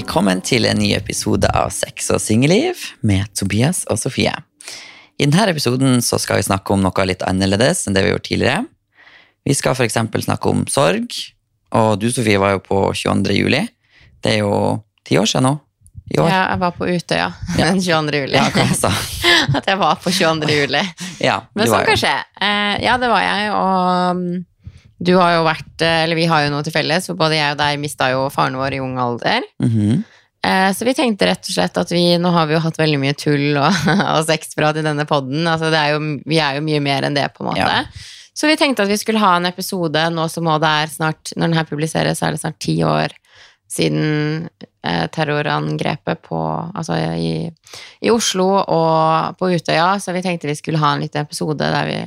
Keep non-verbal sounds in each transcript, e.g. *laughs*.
Velkommen til en ny episode av Sex og singelliv med Tobias og Sofie. I denne episoden så skal vi snakke om noe litt annerledes enn det vi har gjort tidligere. Vi skal f.eks. snakke om sorg, og du Sofie var jo på 22. juli. Det er jo ti år siden nå. I år. Ja, jeg var på Utøya den *laughs* 22. juli. Ja, hva jeg sa. *laughs* At jeg var på 22. juli. Ja, Men sånn kan skje. Eh, ja, det var jeg, og mm, du har jo vært eh, Eller vi har jo noe til felles, for både jeg og deg mista jo faren vår i ung alder. Mm -hmm. Så vi tenkte rett og slett at vi Nå har vi jo hatt veldig mye tull og, *laughs* og sexprat i denne podden. Altså det er jo, vi er jo mye mer enn det, på en måte. Ja. Så vi tenkte at vi skulle ha en episode nå som må det er snart Når den her publiseres, så er det snart ti år siden terrorangrepet på Altså i, i Oslo og på Utøya. Så vi tenkte vi skulle ha en liten episode der vi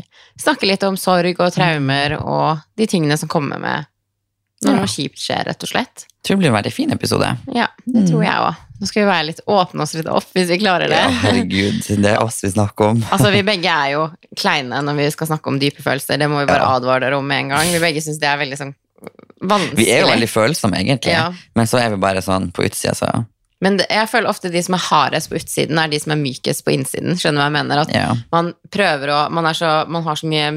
snakker litt om sorg og traumer og de tingene som kommer med når noe kjipt skjer, rett og slett. tror det blir en veldig fin episode. Ja, det tror jeg òg. Nå skal vi være litt åpne oss litt opp, hvis vi klarer det. Ja, herregud, det er oss vi snakker om. Altså, Vi begge er jo kleine når vi skal snakke om dype følelser. Det må vi bare Ja. advare dere om med en gang. Vi begge syns det er veldig sånn vanskelig. Vi er jo veldig følsomme, egentlig, Ja. men så er vi bare sånn på utsida, så Men det, jeg føler ofte de som er hardest på utsiden, er de som er mykest på innsiden. Skjønner du hva jeg mener? At ja. man prøver å Man er så, man har så mye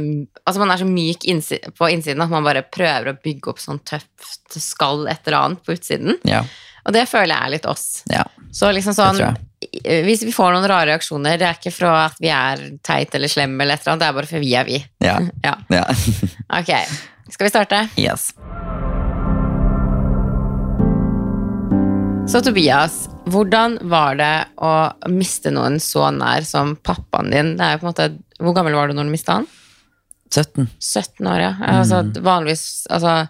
Altså man er så myk innsi, på innsiden at man bare prøver å bygge opp sånn tøft skall et eller annet på utsiden. Ja. Og det føler jeg er litt oss. ja. Så liksom sånn Hvis vi får noen rare reaksjoner, det er ikke fra at vi er teit eller slemme eller et eller annet, det er bare for vi er vi. Ja. *laughs* Ja. ja. *laughs* Ok, skal vi starte? Yes. Så Tobias, hvordan var det å miste noen så nær som pappaen din? Det er jo på en måte, Hvor gammel var du når du mista han? 17. 17 år, ja. Altså, vanligvis, altså,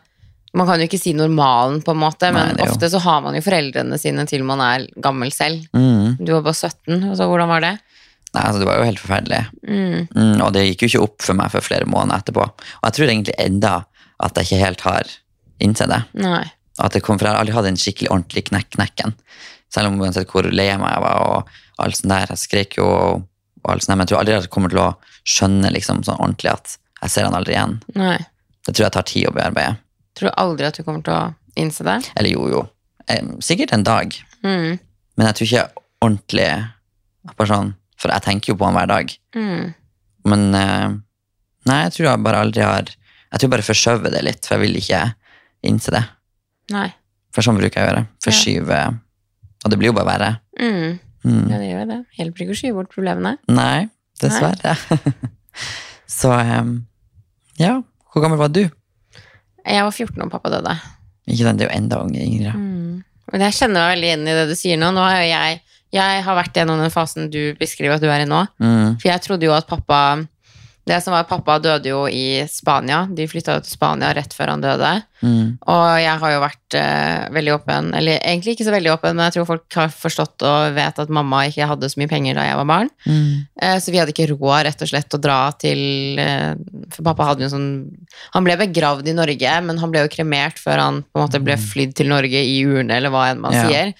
man kan jo ikke si normalen, på en måte, men Nei, ofte så har man jo foreldrene sine til man er gammel selv. Mm. Du var bare 17, altså hvordan var det? Nei, altså, det var jo helt forferdelig. Mm. Mm, og det gikk jo ikke opp for meg for flere måneder etterpå. Og jeg tror egentlig enda at jeg ikke helt har innsett det. Nei. At det kom, for jeg har aldri hatt en skikkelig ordentlig knekk knekken. Selv om uansett hvor lei meg jeg var og alt sånt der. Jeg skrek jo og, og alt sånt der, men jeg tror aldri at jeg kommer til å skjønne liksom sånn ordentlig at jeg ser han aldri igjen. Nei. Det tror jeg tar tid å bearbeide. Tror du aldri at du kommer til å innse det? Eller jo, jo. Eh, Sikkert en dag. Mm. Men jeg tror ikke ordentlig bare sånn, For jeg tenker jo på han hver dag. Mm. Men eh, nei, jeg tror jeg bare aldri har Jeg tror jeg bare forskjøver det litt, for jeg vil ikke innse det. Nei. For sånn bruker jeg å gjøre. Forskyve Og det blir jo bare verre. Mm. Mm. Ja, det gjør det. Hjelper ikke å skyve bort problemene. Nei, dessverre. *laughs* Så em, ja. Hvor gammel var du? Jeg var 14 da pappa døde. Ikke sant, det er jo enda yngre. Mm. Men jeg kjenner meg veldig igjen i det du sier nå. Nå har jo jeg, jeg har vært gjennom den fasen du beskriver at du er i nå. Mm. For jeg trodde jo at pappa Det som var Pappa døde jo i Spania. De flytta jo til Spania rett før han døde. Mm. Og jeg har jo vært uh, veldig åpen, eller egentlig ikke så veldig åpen, men jeg tror folk har forstått og vet at mamma ikke hadde så mye penger da jeg var barn. Mm. Uh, Så vi hadde ikke råd rett og slett å dra til uh, For pappa hadde jo sånn Han ble begravd i Norge, men han ble jo kremert før han på en måte ble flydd til Norge i urne, eller hva enn man Ja. sier.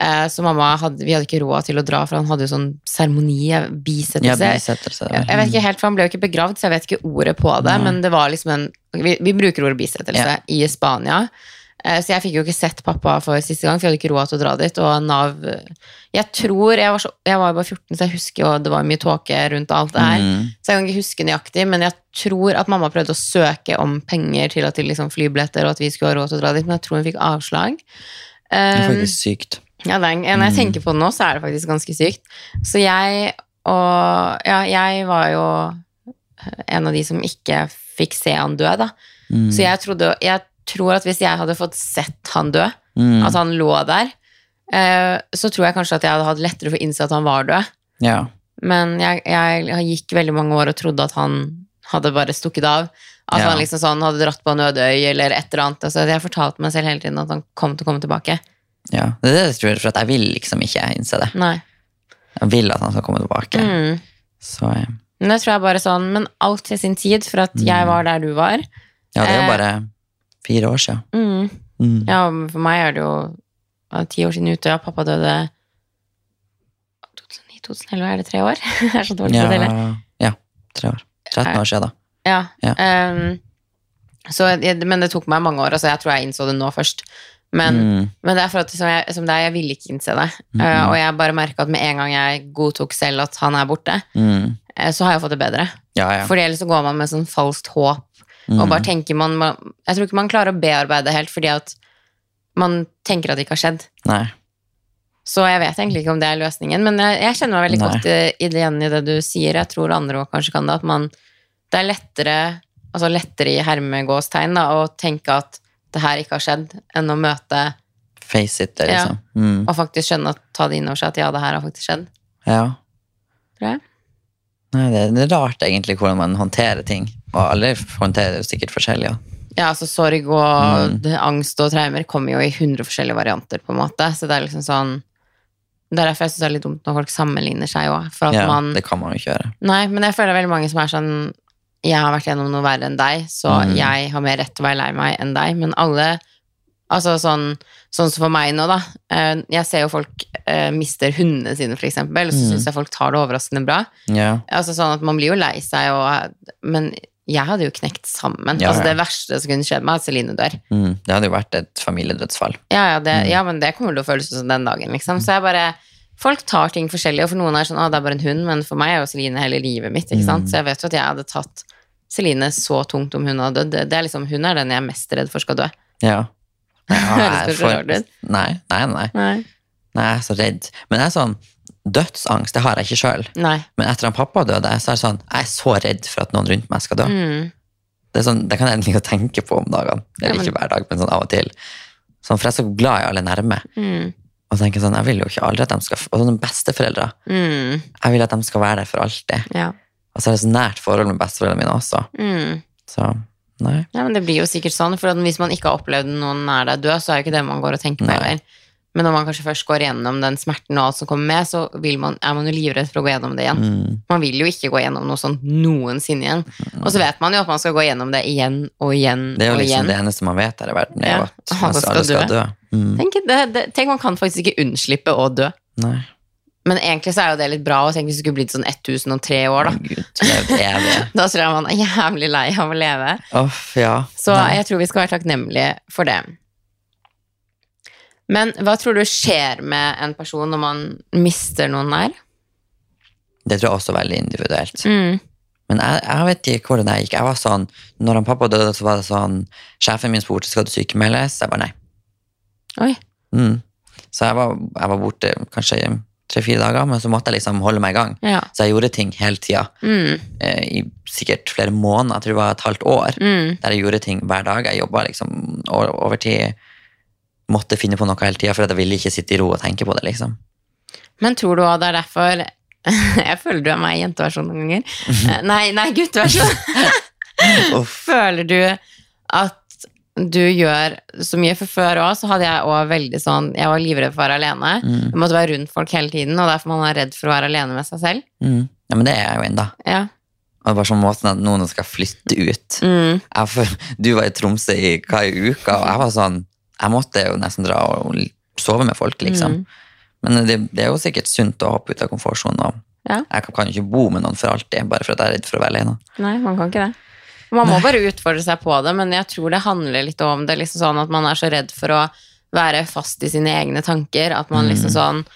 Eh, Så mamma hadde, vi hadde ikke råd til å dra, for han hadde jo sånn seremoni, Ja, bisettelse. ja. Jeg vet ikke helt, for Han ble jo ikke begravd, så jeg vet ikke ordet på det. Nei. Men det var liksom en Vi, vi bruker ordet bisettelse Ja. i Spania. Eh, Så jeg fikk jo ikke sett pappa for siste gang, for jeg hadde ikke råd til å dra dit. Og Nav Jeg tror Jeg var, så, jeg var bare 14, så jeg husker jo det var mye tåke rundt alt det her. Mm. Så jeg kan ikke huske nøyaktig, men jeg tror at mamma prøvde å søke om penger til, til liksom flybilletter, og at vi skulle ha råd til å dra dit, men jeg tror hun fikk avslag. Det er ikke faktisk sykt. Ja, er, når jeg Mm. tenker på det nå, så er det faktisk ganske sykt. Så jeg og Ja, jeg var jo en av de som ikke fikk se han dø, da. Mm. Så jeg trodde Jeg tror at hvis jeg hadde fått sett han dø, Mm. at han lå der, eh, så tror jeg kanskje at jeg hadde hatt lettere for å innse at han var død. Ja. Men jeg, jeg gikk veldig mange år og trodde at han hadde bare stukket av. At Ja. han liksom sånn hadde dratt på en øde øy eller et eller annet. Altså, jeg fortalte meg selv hele tiden at han kom til å komme tilbake. Ja. Det er det jeg tror, for jeg vil liksom ikke innse det. Nei. Jeg vil at han skal komme tilbake. Mm. Så ja. Men det tror jeg bare sånn, men alt til sin tid, for at Mm. jeg var der du var. ja, det er jo Eh. bare fire år siden. Mm. Mm. Ja, for meg er det jo ti år siden ute, pappa døde 2009-2011, er det tre år? *laughs* det er så dårlig Ja, å telle. ja, tre år. 13 år siden, da. Ja. Ja. Um, så, men det tok meg mange år, altså jeg tror jeg innså det nå først. Men, Mm. men det er for at som, jeg, som det er, jeg ville ikke innse det. Mm. Uh, og jeg bare merka at med en gang jeg godtok selv at han er borte, Mm. uh, så har jeg fått det bedre. Ja, ja. Fordi ellers så går man med sånn falskt håp, Mm. og bare tenker man, man Jeg tror ikke man klarer å bearbeide helt, fordi at man tenker at det ikke har skjedd. Nei. Så jeg vet egentlig ikke om det er løsningen, men jeg, jeg kjenner meg veldig Nei. godt i, i det igjen i det du sier. Jeg tror andre også kanskje kan det, at man Det er lettere, altså lettere i hermegåstegn, da, å tenke at det her ikke har skjedd, enn å møte Face it, det, Ja. liksom. Mm. og faktisk skjønne at ta det inn over seg at ja, det her har faktisk skjedd. Ja. Tror jeg. Nei, det, er rart egentlig hvordan man håndterer ting. Og alle håndterer det jo sikkert forskjellig. Ja. Ja, altså sorg og Mm. angst og traumer kommer jo i hundre forskjellige varianter, på en måte. Så det er liksom sånn Det er derfor jeg syns det er litt dumt når folk sammenligner seg òg. Ja, man det kan man jo ikke gjøre. Nei, men jeg føler det er veldig mange som er sånn Jeg har vært gjennom noe verre enn deg, så Mm. jeg har mer rett til å være lei meg enn deg. Men alle Altså sånn, sånn som for meg nå, da. eh, Jeg ser jo folk eh, mister hundene sine, for eksempel, og så Mm. syns jeg folk tar det overraskende bra. Yeah. Altså sånn at Man blir jo lei seg, og, men jeg hadde jo knekt sammen. Ja, altså. Det verste som kunne skjedd meg, er at Celine dør. Mm. Det hadde jo vært et familiedødsfall. Ja, ja, det, Mm. ja, men det kommer til å føles som den dagen, liksom. Så jeg bare Folk tar ting forskjellig, og for noen er det sånn å, det er bare en hund, men for meg er jo Celine hele livet mitt, ikke sant. Mm. Så jeg vet jo at jeg hadde tatt Celine så tungt om hun hadde dødd. Det, det er liksom, hun er den jeg er mest redd for skal dø. Ja. *laughs* Høres det rart ut? Nei, nei, nei. Nei. Nei, jeg er så redd. Men jeg er sånn Dødsangst det har jeg ikke sjøl. Men etter at pappa døde, så er det sånn Jeg er så redd for at noen rundt meg skal dø. Mm. Det, sånn, det kan jeg egentlig ikke tenke på om dagene. Eller Ja, men- ikke hver dag, men sånn av og til. Sånn, for jeg er så glad i alle nærme. Mm. Og tenker sånn, jeg vil jo ikke aldri at de skal Og sånne besteforeldre. Mm. Jeg vil at de skal være der for alltid. Ja. Og så er det så nært forhold med besteforeldrene mine også. Mm. Så nei. ja, men det blir jo sikkert sånn, for hvis man ikke har opplevd noen nær deg dø, så er jo ikke det man går og tenker på heller. Men når man kanskje først går gjennom den smerten og alt som kommer med, så vil man, er man jo livredd for å gå gjennom det igjen. Mm. Man vil jo ikke gå gjennom noe sånt noensinne igjen. Og så vet man jo at man skal gå gjennom det igjen og igjen og igjen. Det er jo liksom igjen. det eneste man vet her i verden, er Ja. at man skal, skal dø. dø. Mm. Tenk, det, det, tenk, man kan faktisk ikke unnslippe å dø. Nei. Men egentlig så er jo det litt bra, og tenk hvis det skulle blitt sånn 1003 år, da. Gud. *laughs* Da tror jeg man er jævlig lei av å leve. Uff, ja. Så Nei. jeg tror vi skal være takknemlige for det. Men hva tror du skjer med en person når man mister noen nær? Det tror jeg også er veldig individuelt. Mm. Men jeg, jeg vet ikke hvordan det gikk. Jeg var sånn, når han pappa døde, så var det sånn Sjefen min spurte skal du sykemeldes. Jeg bare nei. Oi. Mm. Så jeg var, jeg var borte kanskje tre-fire dager, men så måtte jeg liksom holde meg i gang. Ja. Så jeg gjorde ting hele tida, Mm. eh, i sikkert flere måneder. Jeg tror det var et halvt år. Mm. Der jeg gjorde ting hver dag. Jeg jobba liksom over tid. Måtte finne på noe hele tida, for jeg ville ikke sitte i ro og tenke på det. liksom. Men tror du også det er derfor *laughs* Jeg føler du er meg i jenteversjon noen ganger. *laughs* Eh, Nei, nei, gutteversjon. *laughs* Føler du at du gjør så mye? For før òg så hadde jeg òg veldig sånn Jeg var livredd for å være alene. Mm. Jeg måtte være rundt folk hele tiden, og derfor man er redd for å være alene med seg selv. Mm. Ja, men det er jeg jo ennå. Ja. Og bare sånn måten at noen skal flytte ut. Mm. Jeg, du var i Tromsø i hva i uka, og jeg var sånn Jeg måtte jo nesten dra og sove med folk, liksom. Mm. Men det, det er jo sikkert sunt å hoppe ut av komfortsonen. Ja. Jeg kan, kan jo ikke bo med noen for alltid, bare for at jeg er redd for å være alene. Nei, man kan ikke det. Man må bare utfordre seg på det, men jeg tror det handler litt om det. liksom sånn At man er så redd for å være fast i sine egne tanker. At man liksom Mm. sånn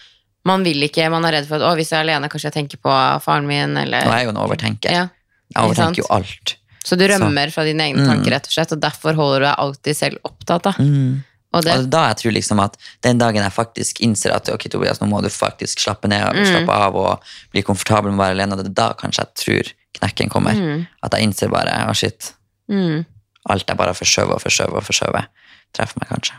Man vil ikke, man er redd for at å, hvis jeg er alene, kanskje jeg tenker på faren min, eller er jeg jo en overtenker. ja. Jeg overtenker jo alt. Så du rømmer fra dine egne Mm. tanker, rett og slett, og derfor holder du deg alltid selv opptatt. da. Mm. Og det, Og da jeg tror liksom at den dagen jeg faktisk innser at ok, Tobias, nå må du faktisk slappe ned og Mm. slappe av og bli komfortabel med å være alene, det er da kanskje jeg tror knekken kommer. mm, At jeg innser bare å shit, mm. alt er bare forskjøvet og forskjøvet og forskjøvet. Treffer meg kanskje.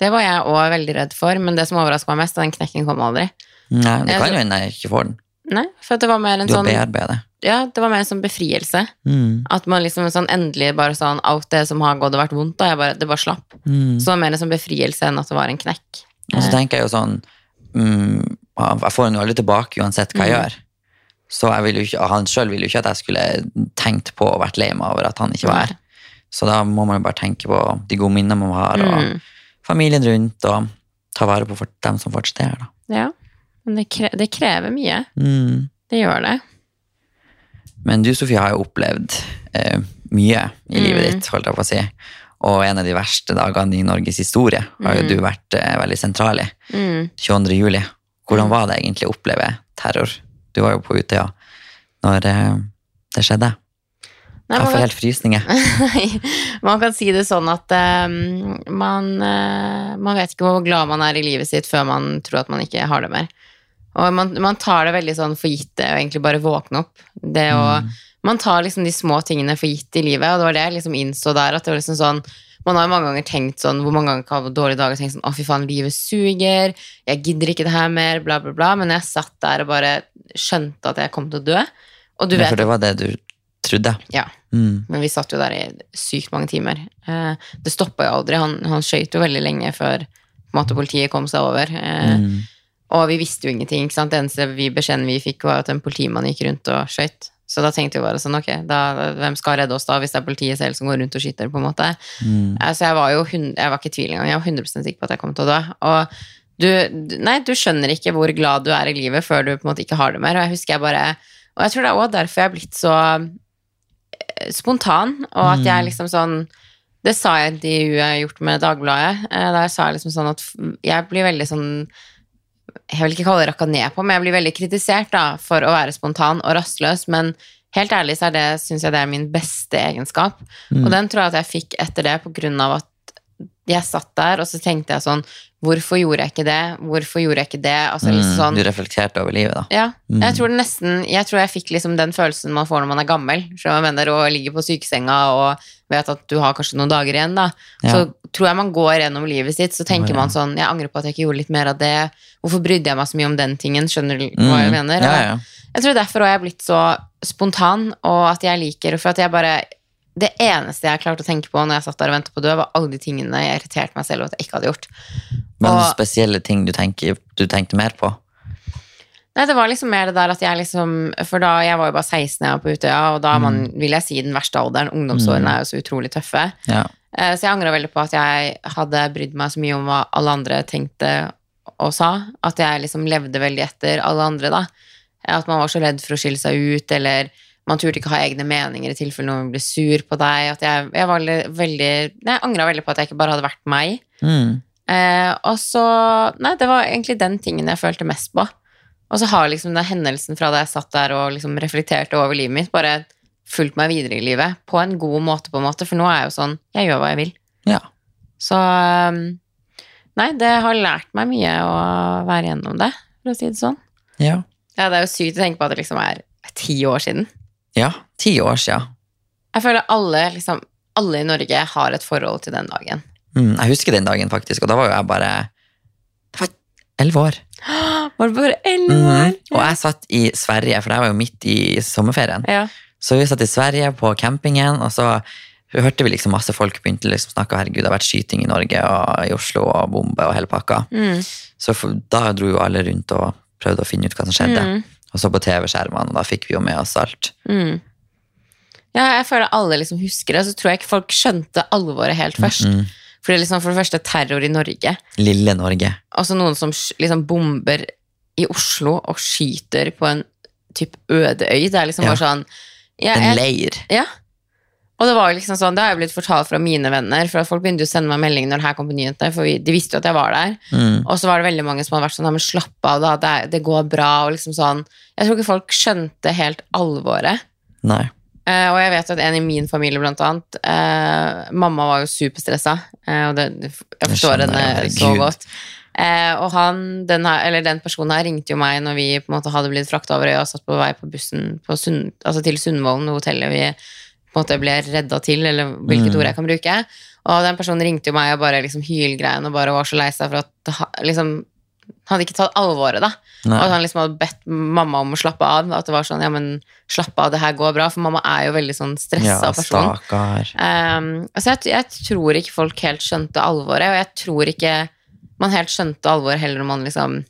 det var jeg òg veldig redd for, men det som overraska meg mest, den knekken kom aldri. Nei, det Jeg kan jo hende jeg ikke får den. Nei, for det var mer en Du sånn bearbeidet. Ja, det var mer en sånn befrielse. Mm. At man liksom sånn endelig bare sånn Alt det som har gått og vært vondt, da, jeg bare, det bare slapp. Mm. Så det var mer en sånn befrielse enn at det var en knekk. Og så tenker jeg jo sånn mm, Jeg får den jo aldri tilbake uansett hva jeg Mm. gjør. Så ikke, han sjøl ville jo ikke at jeg skulle tenkt på og vært lei meg over at han ikke var her. Så da må man jo bare tenke på de gode minnene man har, og Mm. familien rundt, og ta vare på dem som fortsatt er her. da. Ja. Men det, kre det krever mye. Mm. Det gjør det. Men du, Sofie, har jo opplevd eh, mye i livet Mm. ditt, holdt jeg på å si. Og en av de verste dagene i Norges historie har jo Mm. du vært eh, veldig sentral i. Mm. 22. juli. Hvordan var det egentlig å oppleve terror? Du var jo på Utøya når eh, det skjedde. Nei, Jeg får helt frysninger. *laughs* man kan si det sånn at eh, man, uh, man vet ikke hvor glad man er i livet sitt før man tror at man ikke har det mer. Og man, man tar det veldig sånn for gitt det å egentlig bare våkne opp. Det å, Mm. Man tar liksom de små tingene for gitt i livet, og det var det jeg liksom innså der. at det var liksom sånn man har jo mange ganger tenkt sånn, hvor mange ganger kan ha dårlige dager tenkt sånn, å fy faen, livet suger, jeg gidder ikke det her mer, bla bla bla, men jeg satt der og bare skjønte at jeg kom til å dø, og du Ja, for det var det du trodde. Ja. Mm. men vi satt jo der i sykt mange timer. Eh, det stoppa jo aldri. Han, han skøyt jo veldig lenge før måte, politiet kom seg over. Eh, Mm. Og vi visste jo ingenting. ikke sant? Det eneste vi beskjeden vi fikk, var at en politimann gikk rundt og skøyt. Så da tenkte vi bare sånn, ok, da, hvem skal redde oss da, hvis det er politiet selv som går rundt og skyter, på en måte. Mm. Altså, jeg var jo jeg var ikke i tvil engang. Jeg var 100 sikker på at jeg kom til å dø. Og du, nei, du skjønner ikke hvor glad du er i livet før du på en måte ikke har det mer. Og jeg husker jeg bare Og jeg tror det er også derfor jeg er blitt så eh, spontan, og at jeg liksom sånn Det sa jeg i intervjuet jeg har gjort med Dagbladet. eh, Der sa jeg liksom sånn at jeg blir veldig sånn jeg vil ikke kalle det rakka ned på, men jeg blir veldig kritisert da, for å være spontan og rastløs. Men helt ærlig så er det, synes jeg det er min beste egenskap. Mm. Og den tror jeg at jeg fikk etter det på grunn av at jeg satt der, og så tenkte jeg sånn Hvorfor gjorde jeg ikke det? Hvorfor gjorde jeg ikke det? Altså liksom Mm. sånn Du reflekterte over livet, da. ja, Mm. jeg tror det nesten Jeg tror jeg fikk liksom den følelsen man får når man er gammel, du jeg mener, og ligger på sykesenga og vet at du har kanskje noen dager igjen, da. Ja. Så tror jeg man går gjennom livet sitt, så tenker man sånn Jeg angrer på at jeg ikke gjorde litt mer av det. Hvorfor brydde jeg meg så mye om den tingen? Skjønner du hva jeg Mm. mener? Ja, ja. Jeg tror derfor har jeg blitt så spontan, og at jeg liker For at jeg bare Det eneste jeg klarte å tenke på når jeg satt der og ventet på å dø, var alle de tingene jeg irriterte meg selv over at jeg ikke hadde gjort. Men Og- spesielle ting du, tenker, du tenkte mer på? Nei, det var liksom mer det der at jeg liksom For da, jeg var jo bare 16 da jeg var på Utøya, og da er man, vil jeg si, den verste alderen. Ungdomsårene er jo så utrolig tøffe. Ja. Eh, Så jeg angra veldig på at jeg hadde brydd meg så mye om hva alle andre tenkte og sa. At jeg liksom levde veldig etter alle andre, da. At man var så redd for å skille seg ut, eller man turte ikke ha egne meninger i tilfelle noen ble sur på deg. At jeg, jeg var veldig, Jeg angra veldig på at jeg ikke bare hadde vært meg. Mm. Eh, og så Nei, det var egentlig den tingen jeg følte mest på. Og så har liksom den hendelsen fra da jeg satt der og liksom reflekterte over livet mitt, bare fulgt meg videre i livet på en god måte, på en måte. For nå er jeg jo sånn Jeg gjør hva jeg vil. ja. Så um, Nei, det har lært meg mye å være gjennom det, for å si det sånn. Ja. Ja, det er jo sykt å tenke på at det liksom er ti år siden. Ja. Ti år siden. Jeg føler alle, liksom, alle i Norge har et forhold til den dagen. Mm. Jeg husker den dagen, faktisk, og da var jo jeg bare Det var elleve år. *gasps* Var det bare elleve år? Og jeg satt i Sverige, for jeg var jo midt i sommerferien. Ja. Så vi satt i Sverige på campingen, og så hørte vi liksom masse folk begynte liksom snakke herregud, det har vært skyting i Norge og i Oslo og bombe og hele pakka. Mm. Så da dro jo alle rundt og prøvde å finne ut hva som skjedde. Mm. Og så på TV-skjermene, og da fikk vi jo med oss alt. Mm. Ja, jeg føler alle liksom husker det, så tror jeg ikke folk skjønte alvoret helt først. Mm. For det er liksom for det første terror i Norge. Lille Norge. Altså noen som liksom bomber i Oslo og skyter på en typ øde øy. Det er liksom Ja. bare sånn ja, En leir. ja. Og det var liksom sånn, det har jeg blitt fortalt fra mine venner, for at folk begynte å sende meg melding når det her kom på nyhetene, for de visste jo at jeg var der. Mm. Og så var det veldig mange som hadde vært sånn, ja, men slapp av da, det, det går bra, og liksom sånn. Jeg tror ikke folk skjønte helt alvoret. Nei. Eh, og jeg vet at en i min familie, blant annet eh, Mamma var jo superstressa, eh, og det, jeg forstår skjønner henne jeg, så godt. Eh, og han, den, her, eller den personen her ringte jo meg når vi på en måte hadde blitt frakta over øya og satt på vei på bussen på Sund, altså til Sundvolden, hotellet vi på en måte ble redda til, eller hvilket Mm. ord jeg kan bruke. Og den personen ringte jo meg og bare liksom hylgrein og bare var så lei seg for at liksom, ha- liksom hadde ikke tatt alvoret, da. Og at han liksom hadde bedt mamma om å slappe av. At det var sånn, ja, men slapp av, det her går bra. For mamma er jo veldig sånn stressa Ja, person. Um, altså jeg, jeg tror ikke folk helt skjønte alvoret, og jeg tror ikke man helt skjønte alvoret heller når man liksom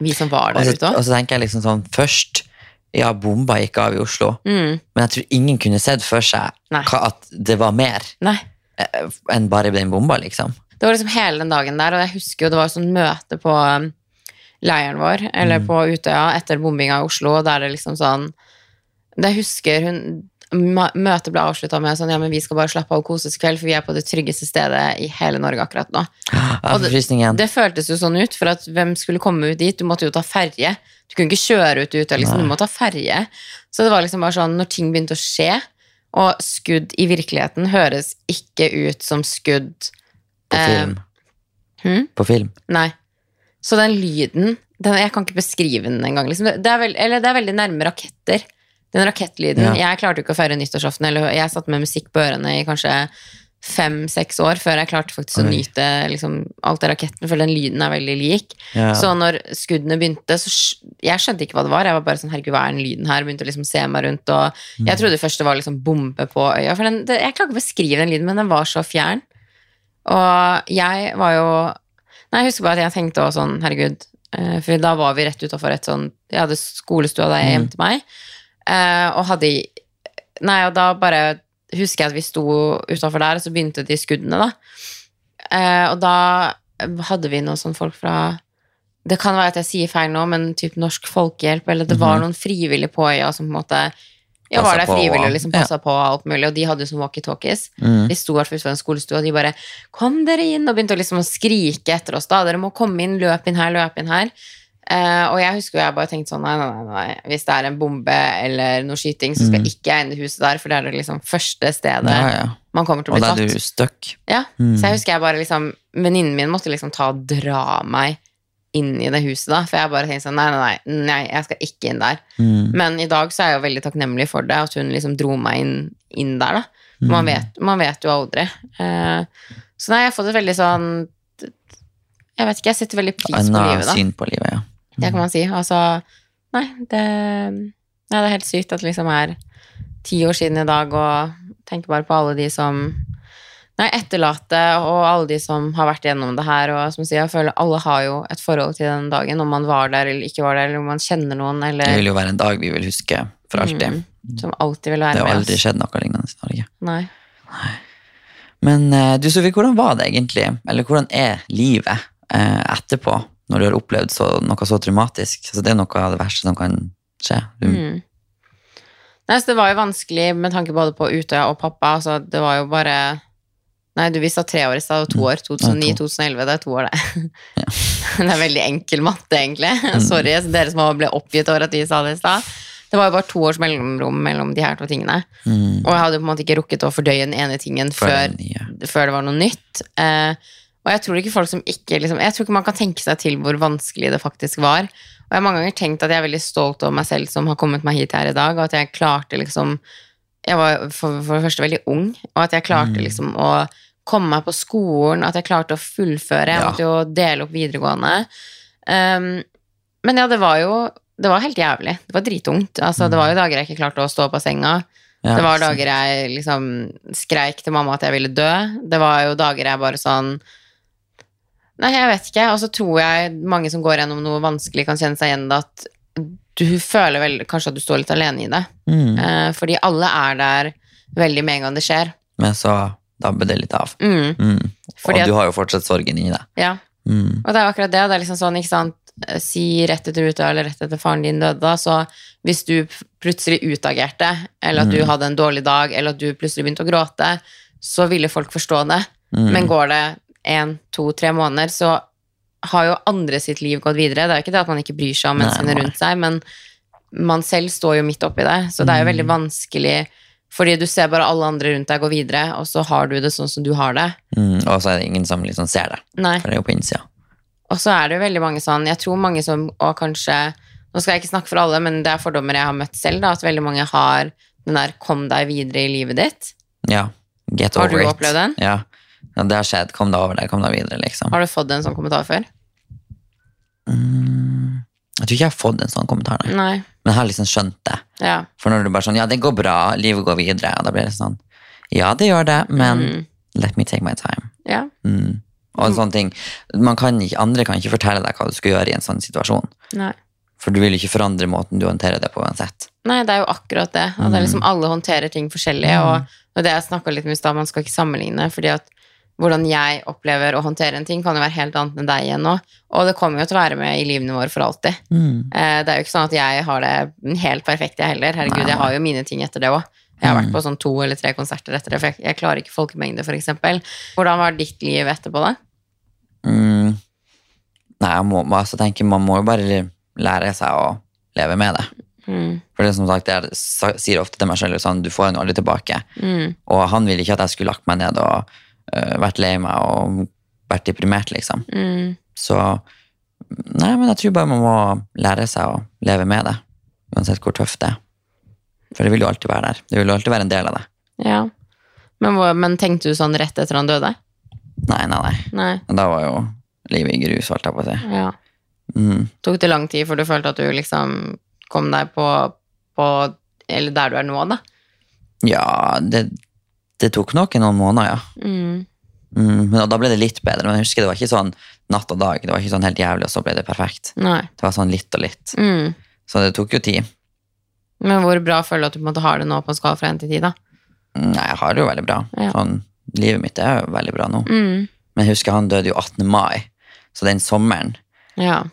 Vi som var der så, ute og så tenker jeg liksom sånn Først, ja, bomba gikk av i Oslo, Mm, men jeg tror ingen kunne sett for seg hva, at det var mer nei. eh, enn bare den bomba, liksom. Det var liksom hele den dagen der, og jeg husker jo det var sånn møte på um, leiren vår, eller Mm. på Utøya, etter bombinga i Oslo, der det liksom sånn Det jeg husker hun møtet ble avslutta med sånn ja, men vi skal bare slappe av og kose oss i kveld, for vi er på det tryggeste stedet i hele Norge akkurat nå. Og det- Det føltes jo sånn ut, for at hvem skulle komme ut dit? Du måtte jo ta ferje. Du kunne ikke kjøre ut ut, liksom, du må ta ferje. Så det var liksom bare sånn, når ting begynte å skje, og skudd i virkeligheten høres ikke ut som skudd På eh, film. hm? På film. Nei. Så den lyden den, Jeg kan ikke beskrive den engang. Liksom. Det, er veld, eller det er veldig nærme raketter. Den rakettlyden. Ja. Jeg klarte jo ikke å feire nyttårsaften. Eller jeg satt med musikk på ørene i kanskje fem-seks år før jeg klarte faktisk å nyte liksom, alt det raketten, for den lyden er veldig lik. Ja. Så når skuddene begynte, så jeg skjønte ikke hva det var. Jeg var bare sånn, herregud, hva er den lyden her? Begynte å liksom se meg rundt, og Mm. jeg trodde først det var liksom bombe på øya. For den, det, jeg klarer ikke å beskrive den lyden, men den var så fjern. Og jeg var jo Nei, jeg husker bare at jeg tenkte også sånn, herregud, eh, for da var vi rett utafor et sånn Jeg hadde skolestua der jeg Mm. meg, eh, og hadde Nei, og da bare husker jeg at vi sto utafor der, og så begynte de skuddene, da. Eh, og da hadde vi noen sånne folk fra Det kan være at jeg sier feil nå, men typ Norsk Folkehjelp, eller det var Mhm. noen frivillige på øya som på en måte ja, var der frivillig og liksom passa ja. på alt mulig, og de hadde jo sånn walkietalkies. Mm. De sto hvert en skolestue, og de bare 'Kom dere inn!' og begynte liksom å skrike etter oss. da, 'Dere må komme inn, løp inn her, løp inn her'. Eh, og jeg husker jeg bare tenkte sånn nei, nei, nei. Hvis det er en bombe eller noe skyting, så skal Mm. ikke jeg inn i huset der, for det er det liksom første stedet Ja, ja. man kommer til å Og bli da er tatt. du stuck. Ja, Mm. Så jeg husker jeg bare liksom Venninnen min måtte liksom ta og dra meg inn i det huset, da. For jeg bare tenkte sånn nei, nei, nei, jeg skal ikke inn der. Mm. Men i dag så er jeg jo veldig takknemlig for det, at hun liksom dro meg inn, inn der, da. Man, Mm. vet, man vet jo aldri. Uh, så nei, jeg har fått et veldig sånn Jeg vet ikke, jeg setter veldig pris på livet, da. syn på livet, ja. Det kan man si. Altså, nei, det, nei, det er helt sykt at det liksom er ti år siden i dag, og tenker bare på alle de som Nei, etterlate, og alle de som har vært gjennom det her, og som sier, jeg føler alle har jo et forhold til den dagen, om man var der eller ikke var der, eller om man kjenner noen, Det vil jo være en dag vi vil huske for alltid. Mm, som alltid vil Det har med aldri skjedd noe lignende i Norge. Nei. Men eh, du Sofie, hvordan var det egentlig? Eller hvordan er livet eh, etterpå, når du har opplevd så, noe så traumatisk? Altså, det er noe av det verste som kan skje. Du, Mm. Nei, så det var jo vanskelig med tanke både på Utøya og pappa. Altså, det var jo bare Nei, du visste tre år i stad, og to år. 2009-2011, det er to år, det. *laughs* det er veldig enkel matte, egentlig. Sorry, dere som ble oppgitt over at vi sa det i stad. Det var jo bare to års mellomrom mellom de her to tingene. mm, Og jeg hadde på en måte ikke rukket å fordøye den ene tingen før, før det var noe nytt. Eh, og jeg tror ikke folk som ikke liksom, Jeg tror ikke man kan tenke seg til hvor vanskelig det faktisk var. Og jeg har mange ganger tenkt at jeg er veldig stolt over meg selv som har kommet meg hit her i dag, og at jeg klarte liksom Jeg var for, for det første veldig ung, og at jeg klarte Mm. liksom å komme meg på skolen, at jeg klarte å fullføre. Jeg Ja. måtte jo dele opp videregående. Um, men ja, det var jo Det var helt jævlig. Det var dritungt. Altså, Det var jo dager jeg ikke klarte å stå på senga. Ja, Det var dager jeg liksom skreik til mamma at jeg ville dø. Det var jo dager jeg bare sånn Nei, jeg vet ikke. Og så tror jeg mange som går gjennom noe vanskelig, kan kjenne seg igjen i det at du føler vel kanskje at du står litt alene i det. mm, Eh, fordi alle er der veldig med en gang det skjer. Men så dabber det litt av. Mm. Mm. Og at, du har jo fortsatt sorgen inni deg. ja. Mm. Og det er akkurat det. Det er liksom sånn, ikke sant Si rett etter Ruta eller rett etter faren din døde, da, så hvis du plutselig utagerte, eller at du Mm. hadde en dårlig dag, eller at du plutselig begynte å gråte, så ville folk forstå det. Mm. Men går det en, to, tre måneder, så har jo andre sitt liv gått videre. Det er jo ikke det at man ikke bryr seg om menneskene rundt seg, men man selv står jo midt oppi det. Så det er jo veldig Mm. vanskelig, fordi du ser bare alle andre rundt deg gå videre, og så har du det sånn som du har det. Mm. Og så er det ingen som liksom ser det, Nei. for det er jo på innsida. Og så er det jo veldig mange sånn, jeg tror mange som, og kanskje, nå skal jeg ikke snakke for alle, men det er fordommer jeg har møtt selv, da, at veldig mange har den der 'kom deg videre i livet ditt'. Ja. Get Har du opplevd den? Ja. Ja. Det har skjedd. Kom deg over det. Kom deg videre, liksom. Har du fått en sånn kommentar før? Mm. Jeg tror ikke jeg har fått en sånn kommentar, nei. Nei. Men jeg har liksom skjønt det. Ja. For når du bare sånn, ja, det går bra, livet går videre, og da blir det sånn, ja, det gjør det, men Mm. let me take my time. Ja. Mm. Og en sånn ting, man kan ikke, andre kan ikke fortelle deg hva du skal gjøre i en sånn situasjon, Nei. for du vil ikke forandre måten du håndterer det på uansett. Nei, det er jo akkurat det. At det er liksom alle håndterer ting forskjellig, Mm. og det jeg snakka litt om i stad, man skal ikke sammenligne, fordi at hvordan jeg opplever å håndtere en ting, kan jo være helt annet enn deg igjen nå. Og det kommer jo til å være med i livene våre for alltid. Mm. Eh, det er jo ikke sånn at jeg har det helt perfekt, jeg heller. Herregud, Nei. jeg har jo mine ting etter det òg. Jeg har vært Mm. på sånn to eller tre konserter etter det, for jeg, jeg klarer ikke folkemengde, eksempel. Hvordan var ditt liv etterpå det? Mm. Nei, jeg må, altså, tenke tenker man må jo bare lære seg å leve med det. Mm. For det som sagt, jeg sier ofte til meg selv sånn, du får den aldri tilbake. Mm. Og han ville ikke at jeg skulle lagt meg ned og vært lei meg og vært deprimert, liksom. Mm. Så nei, men jeg tror bare man må lære seg å leve med det. Uansett hvor tøft det er. For det vil jo alltid være der. Det vil jo alltid være en del av det. Ja. Men, men tenkte du sånn rett etter han døde? Nei, nei, nei. Nei. Da var jo livet i grus, holdt jeg på å si. Ja. Mm. Tok det lang tid før du følte at du liksom kom deg på, på Eller der du er nå, da? Ja, det, det tok nok noen måneder, ja. Mm. Mm, men da ble det litt bedre. Men jeg husker det var ikke sånn natt og dag. Det var ikke sånn helt jævlig, og så ble det perfekt. Nei. Det var sånn litt og litt. Mm. Så det tok jo tid. Men hvor bra føler du at du på en måte har det nå på en skala fra 1 til 10, da? Mm, Nei, jeg har det jo veldig bra. Ja. Sånn, livet mitt er jo veldig bra nå. Mm. Men jeg husker han døde jo 18. mai, så den sommeren Ja.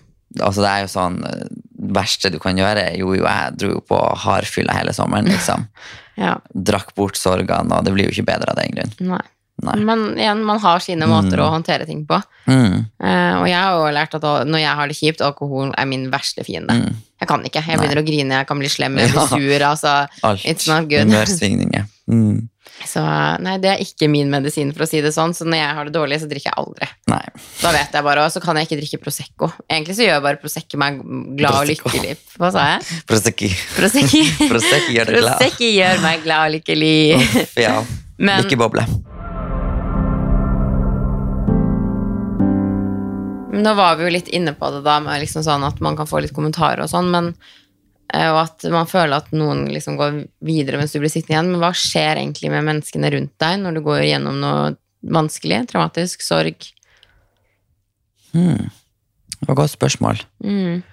Altså det er jo sånn Det verste du kan gjøre. Jo, jo, jeg dro jo på hardfylla hele sommeren, liksom. *laughs* ja. Drakk bort sorgene, og det blir jo ikke bedre av den grunn. Nei. Nei. Men igjen, man har sine måter å håndtere ting på. Mm, Uh, og jeg har jo lært at når jeg har det kjipt, alkohol er min verste fiende. mm. Jeg kan ikke. Jeg begynner å grine, jeg kan bli slem, jeg *laughs* blir Ja. sur. Altså. Alt. It's not good. Humørsvingninger. Mm. Så nei, det er ikke min medisin, for å si det sånn. Så når jeg har det dårlig, så drikker jeg aldri. Nei. Da vet jeg bare, Og så kan jeg ikke drikke Prosecco. Egentlig så gjør bare Prosecco meg glad og lykkelig. Hva sa jeg? *laughs* Prosecco. Prosecco. *laughs* Prosecco gjør deg glad. Prosecco gjør meg glad og lykkelig. Uff, ja. *laughs* Men Lykkeboble. nå var vi jo litt inne på det da, med liksom sånn at man kan få litt kommentarer og sånn, men og at man føler at noen liksom går videre mens du blir sittende igjen. Men hva skjer egentlig med menneskene rundt deg når du går gjennom noe vanskelig, traumatisk, sorg? Hmm. Det var et godt spørsmål. Mm,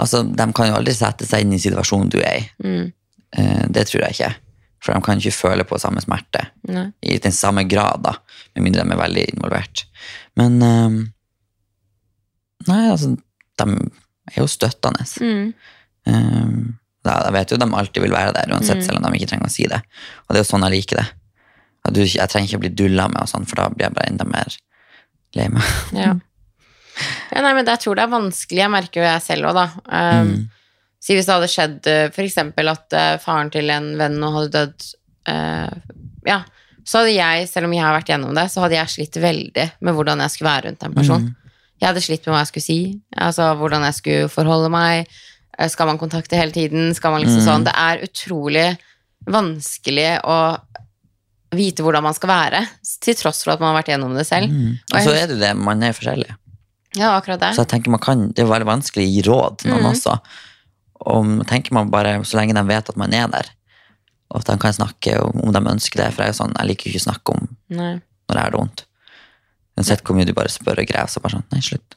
Altså, De kan jo aldri sette seg inn i situasjonen du er i. mm, Eh, Det tror jeg ikke. For de kan ikke føle på samme smerte. nei. i den samme grad, da, med mindre de er veldig involvert. Men ehm, Nei, altså, de er jo støttende. Mm, Ehm, da, jeg vet at de alltid vil være der, uansett, Mm. selv om de ikke trenger å si det. Og det er jo sånn jeg liker det. Du, jeg trenger ikke å bli dulla med, og sånn, for da blir jeg bare enda mer lei meg. *laughs* ja. ja. Nei, men jeg tror det er vanskelig. Jeg merker jo jeg selv òg, da. Um, Mm. Si hvis det hadde skjedd f.eks. for eksempel at eh, faren til en venn nå hadde dødd uh, Ja, så hadde jeg, selv om jeg har vært gjennom det, så hadde jeg slitt veldig med hvordan jeg skulle være rundt en person. Mm. Jeg hadde slitt med hva jeg skulle si, altså hvordan jeg skulle forholde meg. Eh, Skal man kontakte hele tiden? Skal man liksom Mm. sånn? Det er utrolig vanskelig å vite hvordan man skal være, til tross for at man har vært gjennom det selv. Mm. Og så er det det, man er forskjellig. Ja, akkurat det. Så jeg tenker man kan, Det er veldig vanskelig å gi råd til noen Mm. også. Og tenker man bare, Så lenge de vet at man er der, og at de kan snakke om, om de ønsker det. For jeg er sånn, jeg liker ikke å snakke om Nei. når jeg har det vondt. Uansett hvor mye du bare spør og graver, så bare sånn Nei, slutt.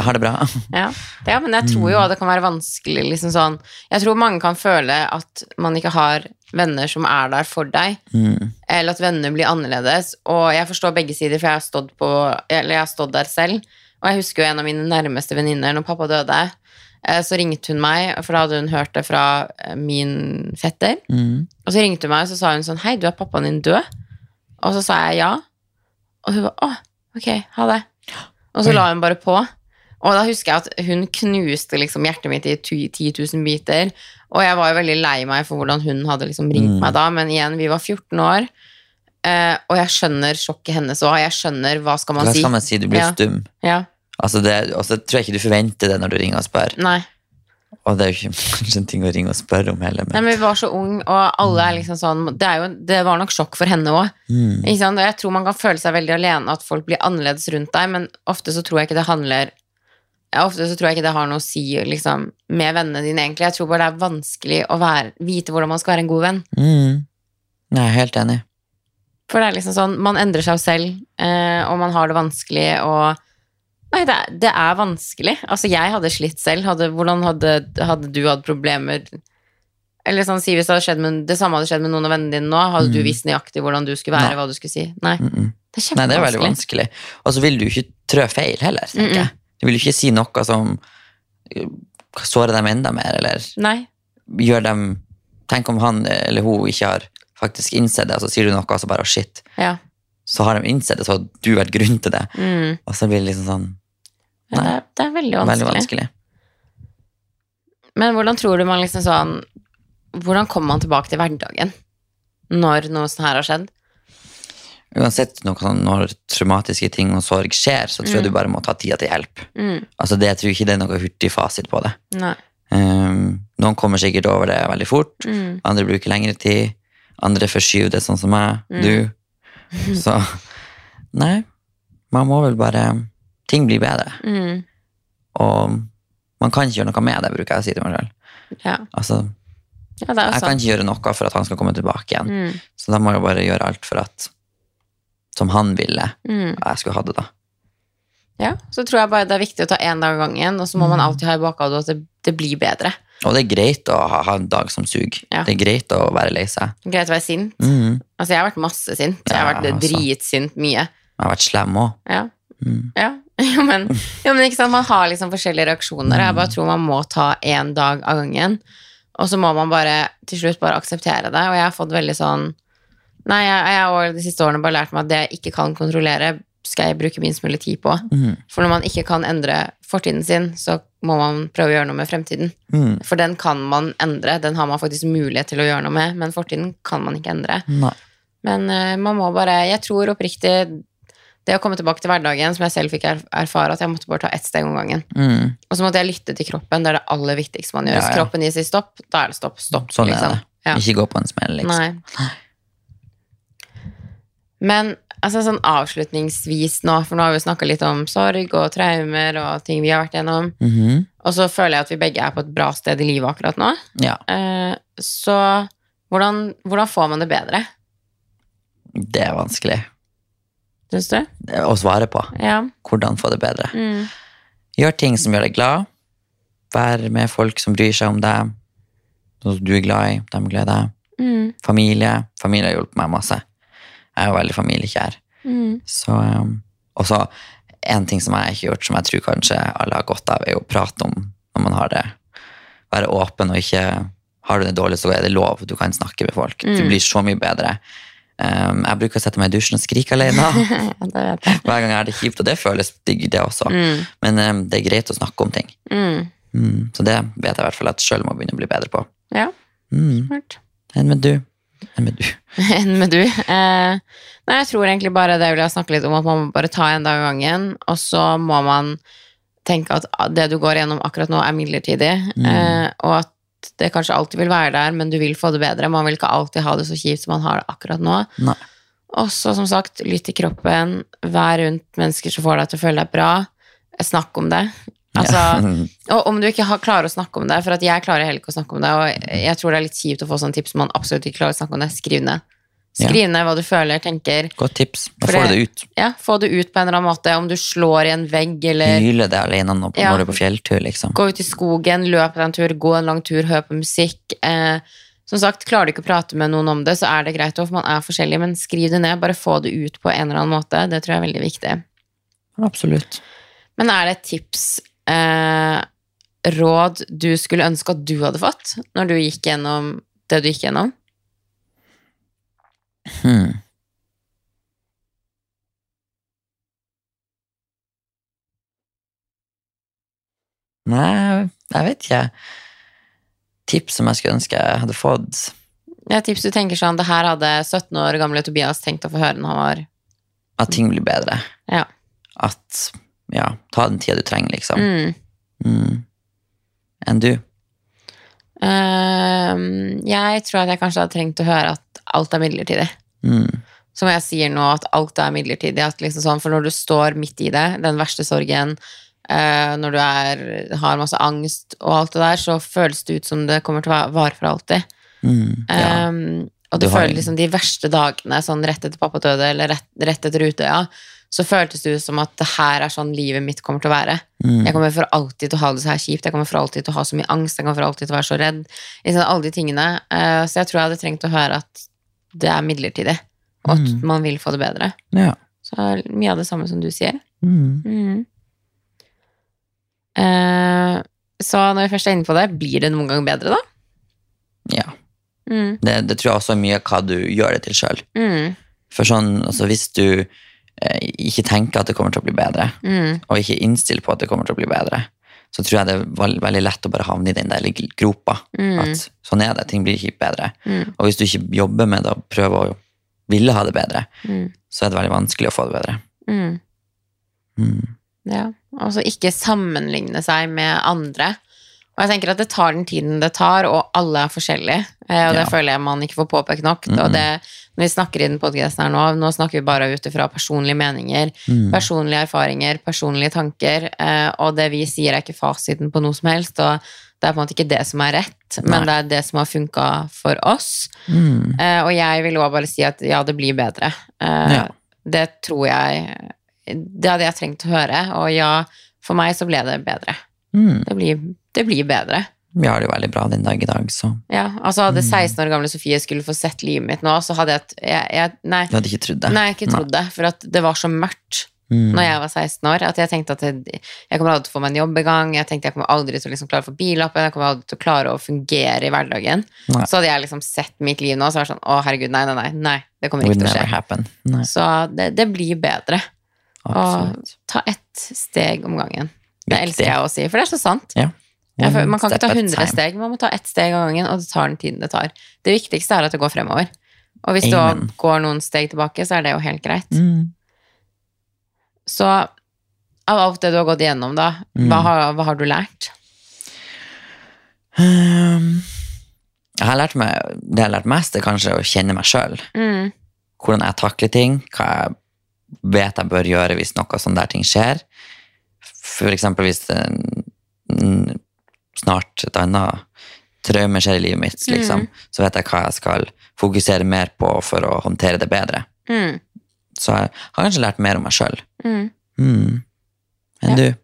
Har det bra. *laughs* Ja. ja, men jeg tror jo at det kan være vanskelig liksom sånn Jeg tror mange kan føle at man ikke har venner som er der for deg, Mm. eller at venner blir annerledes. Og jeg forstår begge sider, for jeg har stått, på, eller jeg har stått der selv. Og jeg husker jo en av mine nærmeste venninner, når pappa døde, eh, så ringte hun meg, for da hadde hun hørt det fra eh, min fetter. Mm. Og så ringte hun meg, og så sa hun sånn Hei, du er pappaen din død? Og så sa jeg ja. Og hun var Å, ok, ha det. Og så la hun bare på. Og da husker jeg at hun knuste liksom hjertet mitt i 10 000 biter. Og jeg var jo veldig lei meg for hvordan hun hadde liksom ringt Mm. meg da, men igjen, vi var 14 år. Eh, og jeg skjønner sjokket hennes òg. Jeg skjønner hva skal man Hva si. skal man si? Du blir Ja. stum. Ja, Altså det, og så tror jeg ikke du forventer det når du ringer og spør. nei. Og det er jo ikke *laughs* kanskje en ting å ringe og spørre om heller. nei, Men, men vi var så unge, og alle er liksom sånn Det, er jo, det var nok sjokk for henne òg. mm. Jeg tror man kan føle seg veldig alene, at folk blir annerledes rundt deg, men ofte så tror jeg ikke det handler ja, Ofte så tror jeg ikke det har noe å si liksom, med vennene dine, egentlig. Jeg tror bare det er vanskelig å være, vite hvordan man skal være en god venn. Mm. Jeg er helt enig. For det er liksom sånn, man endrer seg jo selv, eh, og man har det vanskelig, og Nei, det er, det er vanskelig. Altså, jeg hadde slitt selv. Hadde, hvordan hadde, hadde du hatt problemer Eller sånn, si hvis det, hadde skjedd med, det samme hadde skjedd med noen av vennene dine nå, hadde du Mm. visst nøyaktig hvordan du skulle være, Nei. hva du skulle si? Nei. Mm -mm. Det er kjempevanskelig. Nei, det er veldig vanskelig. Og så vil du ikke trø feil heller, tenker jeg. Du vil ikke si noe som uh, sårer dem enda mer, eller Nei. gjør dem Tenk om han eller hun ikke har faktisk innsett det, og så sier du noe, og så bare oh, shit. Ja. Så har de innsett det, så har du vært grunn til det. Mm. Og så blir det liksom sånn ja det, er, det er veldig vanskelig. veldig vanskelig. Men hvordan tror du man liksom sånn Hvordan kommer man tilbake til hverdagen når noe sånt her har skjedd? Uansett noe sånn, når traumatiske ting og sorg skjer, så tror jeg du bare må ta tida til hjelp. Mm. Altså det, Jeg tror ikke det er noe hurtig fasit på det. Nei. Um, noen kommer sikkert over det veldig fort, Mm. andre bruker lengre tid, andre forskyver det sånn som meg, Mm. du. *laughs* Så nei, man må vel bare Ting blir bedre. Mm. Og man kan ikke gjøre noe med det, bruker jeg å si til meg selv. Ja. Altså, ja, jeg kan ikke gjøre noe for at han skal komme tilbake igjen. Mm. Så da må jeg bare gjøre alt for at som han ville, Mm. jeg skulle ha det da. Ja, så tror jeg bare det er viktig å ta én dag av gangen, og så må man Mm. alltid ha i bakhodet at det, det blir bedre. Og det er greit å ha, ha en dag som suger. Ja. Det er greit å være lei seg. Greit å være sint. Mm. Altså, jeg har vært masse sint. Jeg har Ja, vært altså. dritsint mye. Jeg har vært slem òg. Ja. Mm. *laughs* Ja. Men, ja, men ikke sant, man har liksom forskjellige reaksjoner. Jeg bare tror man må ta én dag av gangen. Og så må man bare til slutt bare akseptere det. Og jeg har fått veldig sånn Nei, jeg jeg har de siste årene bare lært meg at det jeg ikke kan kontrollere, skal jeg bruke minst mulig tid på. Mm. For når man ikke kan endre fortiden sin, så må man prøve å gjøre noe med fremtiden. Mm. For den kan man endre, den har man faktisk mulighet til å gjøre noe med, men fortiden kan man ikke endre. Nei. Men uh, man må bare Jeg tror oppriktig det å komme tilbake til hverdagen, som jeg selv fikk erfare, at jeg måtte bare ta ett steg om gangen. Mm. Og så måtte jeg lytte til kroppen. Det er det aller viktigste man gjør. Ja, Hvis ja. kroppen gir seg stopp, da er det stopp. Stopp. Sånn liksom. er det. Ja. Ikke gå på en smell, liksom. Nei. Men altså, sånn avslutningsvis nå, for nå har vi snakka litt om sorg og traumer og ting vi har vært gjennom, Mhm. og så føler jeg at vi begge er på et bra sted i livet akkurat nå. Ja, Eh, så hvordan, hvordan får man det bedre, det er vanskelig syns du? å svare på. Ja. Hvordan få det bedre. Mm. Gjør ting som gjør deg glad. Vær med folk som bryr seg om deg. Noe som du er glad i, de er glad i deg. Mm. Familie. Familie har hjulpet meg masse. Jeg er jo veldig familiekjær. Mm. Så, um, og så en ting som jeg ikke har gjort, som jeg tror kanskje alle har godt av, er å prate om når man har det. Være åpen og ikke Har du det dårlig, så er det lov. Du kan snakke med folk. Du Mm. blir så mye bedre. Um, jeg bruker å sette meg i dusjen og skrike alene *laughs* hver gang jeg har det kjipt, og det føles digg, det også. Mm. Men um, det er greit å snakke om ting. Mm. Mm, så det vet jeg i hvert fall at sjøl må begynne å bli bedre på. Ja, Mm. smart. Enn med du? Enn med du? *laughs* Enn med du. Eh, nei, jeg tror egentlig bare det vil jeg snakke litt om, at man må bare ta en dag av gangen, og så må man tenke at det du går gjennom akkurat nå, er midlertidig, Mm. eh, og at det kanskje alltid vil være der, men du vil få det bedre. Man vil ikke alltid ha det så kjipt som man har det akkurat nå. Nei. Og så, som sagt, lytt til kroppen, vær rundt mennesker som får deg til å føle deg bra. Snakk om det. Altså, *laughs* og om du ikke har, klarer å snakke om det, for at jeg klarer heller ikke å snakke om det, og jeg tror det er litt kjipt å få sånne tips som man absolutt ikke klarer å snakke om det, skriv ned. Skriv ned hva du føler, tenker. Godt tips. Da får du det- ut. Ja, få det ut på en eller annen måte, om du slår i en vegg, eller Hyle det alene når Ja. du er på fjelltur, liksom. gå ut i skogen, løp en tur, gå en lang tur, hør på musikk. Eh, som sagt, klarer du ikke å prate med noen om det, så er det greit, for man er forskjellig, men skriv det ned, bare få det ut på en eller annen måte. Det tror jeg er veldig viktig. Absolutt. Men er det et tips, eh, råd du skulle ønske at du hadde fått, når du gikk gjennom det du gikk gjennom? Hmm. Nei, jeg vet ikke. Tips som jeg skulle ønske jeg hadde fått. Er tips du tenker sånn, det her hadde 17 år gamle Tobias tenkt å få høre når han var At ting blir bedre. Ja. At ja, ta den tida du trenger, liksom. Mm. Mm. Enn du? Ehm, jeg tror at jeg kanskje hadde trengt å høre at alt er midlertidig. Mm. Som jeg sier nå, at alt er midlertidig. Liksom sånn, for når du står midt i det, den verste sorgen, eh, når du er, har masse angst og alt det der, så føles det ut som det kommer til å va- vare for alltid. Mm. Ja. Ehm, og du, Du har- føler liksom de verste dagene, sånn rett etter pappa døde, eller rett, rett etter Utøya, så føltes det ut som at det her er sånn livet mitt kommer til å være. Mm. Jeg kommer for alltid til å ha det så her kjipt, jeg kommer for alltid til å ha så mye angst, jeg kommer for alltid til å være så redd. Liksom alle de tingene. Eh, så jeg tror jeg hadde trengt å høre at det er midlertidig, og at Mm. man vil få det bedre. Ja. Så mye av det samme som du sier. Mm. Mm. Eh, så når vi først er inne på det, blir det noen gang bedre, da? ja. Mm. Det, det tror jeg også er mye hva du gjør det til sjøl. Mm. For sånn, altså hvis du eh, ikke tenker at det kommer til å bli bedre, Mm. og ikke innstiller på at det kommer til å bli bedre, så tror jeg det er veldig lett å bare havne i den der gropa. Mm. At sånn er det, ting blir ikke bedre. Mm. Og hvis du ikke jobber med det og prøver å ville ha det bedre, Mm. så er det veldig vanskelig å få det bedre. Mm. Mm. Ja. Altså ikke sammenligne seg med andre. Og jeg tenker at det tar den tiden det tar, og alle er forskjellige. Eh, og det Ja. føler jeg man ikke får påpekt nok. Og det, når vi snakker i den podcasten her nå, nå snakker vi bare ut ifra personlige meninger, Mm. personlige erfaringer, personlige tanker, eh, og det vi sier er ikke fasiten på noe som helst, og det er på en måte ikke det som er rett, men Nei. det er det som har funka for oss. Mm. Eh, og jeg vil også bare si at ja, det blir bedre. Eh, Ja. Det tror jeg Det hadde jeg trengt å høre, og ja, for meg så ble det bedre. Mm. Det blir, det blir bedre. Vi har det jo veldig bra den dag i dag, så Ja, altså Hadde Mm. 16 år gamle Sofie skulle få sett livet mitt nå, så hadde jeg, jeg, jeg Nei, du hadde ikke trodd det. nei, jeg ikke trodd det. For det var så mørkt Mm. når jeg var 16 år, at jeg tenkte at jeg, jeg kommer aldri til å få meg en jobb i gang. Jeg tenkte jeg kommer aldri til å liksom klare å få billappen, jeg kommer aldri til å klare å fungere i hverdagen. Nei. Så hadde jeg liksom sett mitt liv nå, så var det sånn Å, herregud, nei, nei, nei. nei det kommer ikke til å skje. Så det, det blir bedre. absolutt. Ta ett steg om gangen. Det elsker jeg å si, for det er så sant. Ja. Føler, man kan ikke ta at 100 steg, man må ta ett steg av gangen, og det tar den tiden det tar. Det viktigste er at det går fremover. Og hvis Amen. du går noen steg tilbake, så er det jo helt greit. Mm. Så av alt det du har gått igjennom, da, Mm. hva, har, hva har du lært? Um, jeg har lært meg, det jeg har lært mest, er kanskje å kjenne meg sjøl. Mm, Hvordan jeg takler ting, hva jeg vet jeg bør gjøre hvis noe sånn der ting skjer. For eksempel hvis en, mm, snart et annet traume skjer i livet mitt, liksom, så vet jeg hva jeg skal fokusere mer på for å håndtere det bedre. mm, Så jeg har kanskje lært mer om meg sjøl. mm. Mm. Enn Ja. du?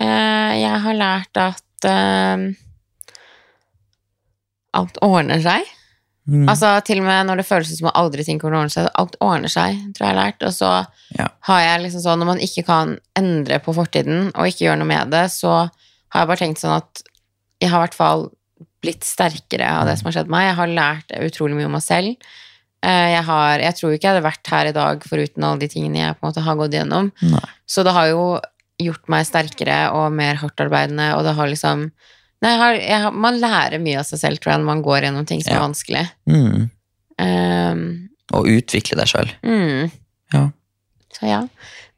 Uh, jeg har lært at uh, alt ordner seg. Mm. Altså Til og med når det føles som at aldri ting kommer til å ordne seg. Alt ordner seg, tror jeg jeg har lært. Og så Ja. har jeg liksom sånn, når man ikke kan endre på fortiden og ikke gjøre noe med det, så har jeg bare tenkt sånn at jeg har i hvert fall blitt sterkere av det som har skjedd meg. Jeg har lært utrolig mye om meg selv. Eh, Jeg, har, jeg tror ikke jeg hadde vært her i dag foruten alle de tingene jeg på en måte har gått gjennom. Nei. Så det har jo gjort meg sterkere og mer hardtarbeidende, og det har liksom Nei, jeg har, jeg har, man lærer mye av seg selv, tror jeg, når man går gjennom ting som Ja. er vanskelig. Mm. Um, Og utvikle deg sjøl. mm, Ja. Så ja.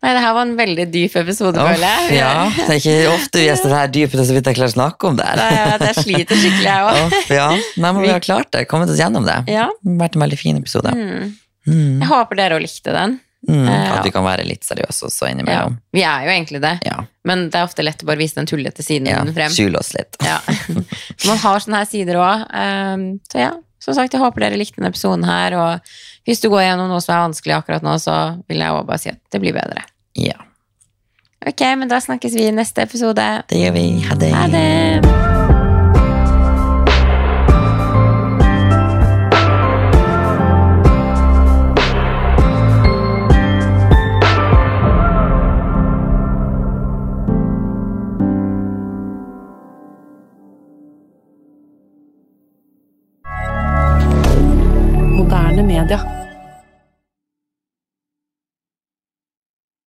Nei, det her var en veldig dyp episode, føler jeg. ja, det er ikke ofte vi gjester det her dype så vidt jeg klarer å snakke om det. her. Nei, jeg, vet, sliter skikkelig, jeg òg. Ja. Nei, men vi har klart det. Kommet oss gjennom det. Ja. Det har vært en veldig fin episode. Mm. Mm. Jeg håper dere òg likte den. Mm. Eh, At vi kan være litt seriøse også Ja. Vi er jo egentlig det, Ja. men det er ofte lett å bare vise den tullete siden ja. frem. Skjule oss litt. Ja. *laughs* Man har sånne her sider òg. Um, så ja, som sagt, jeg håper dere likte denne episoden her. Og hvis du går gjennom noe som er vanskelig akkurat nå, så vil jeg også bare si at det blir bedre. Ja. Ok, men da snakkes vi i neste episode. Det gjør vi. Ha det. Ha det! Reminder.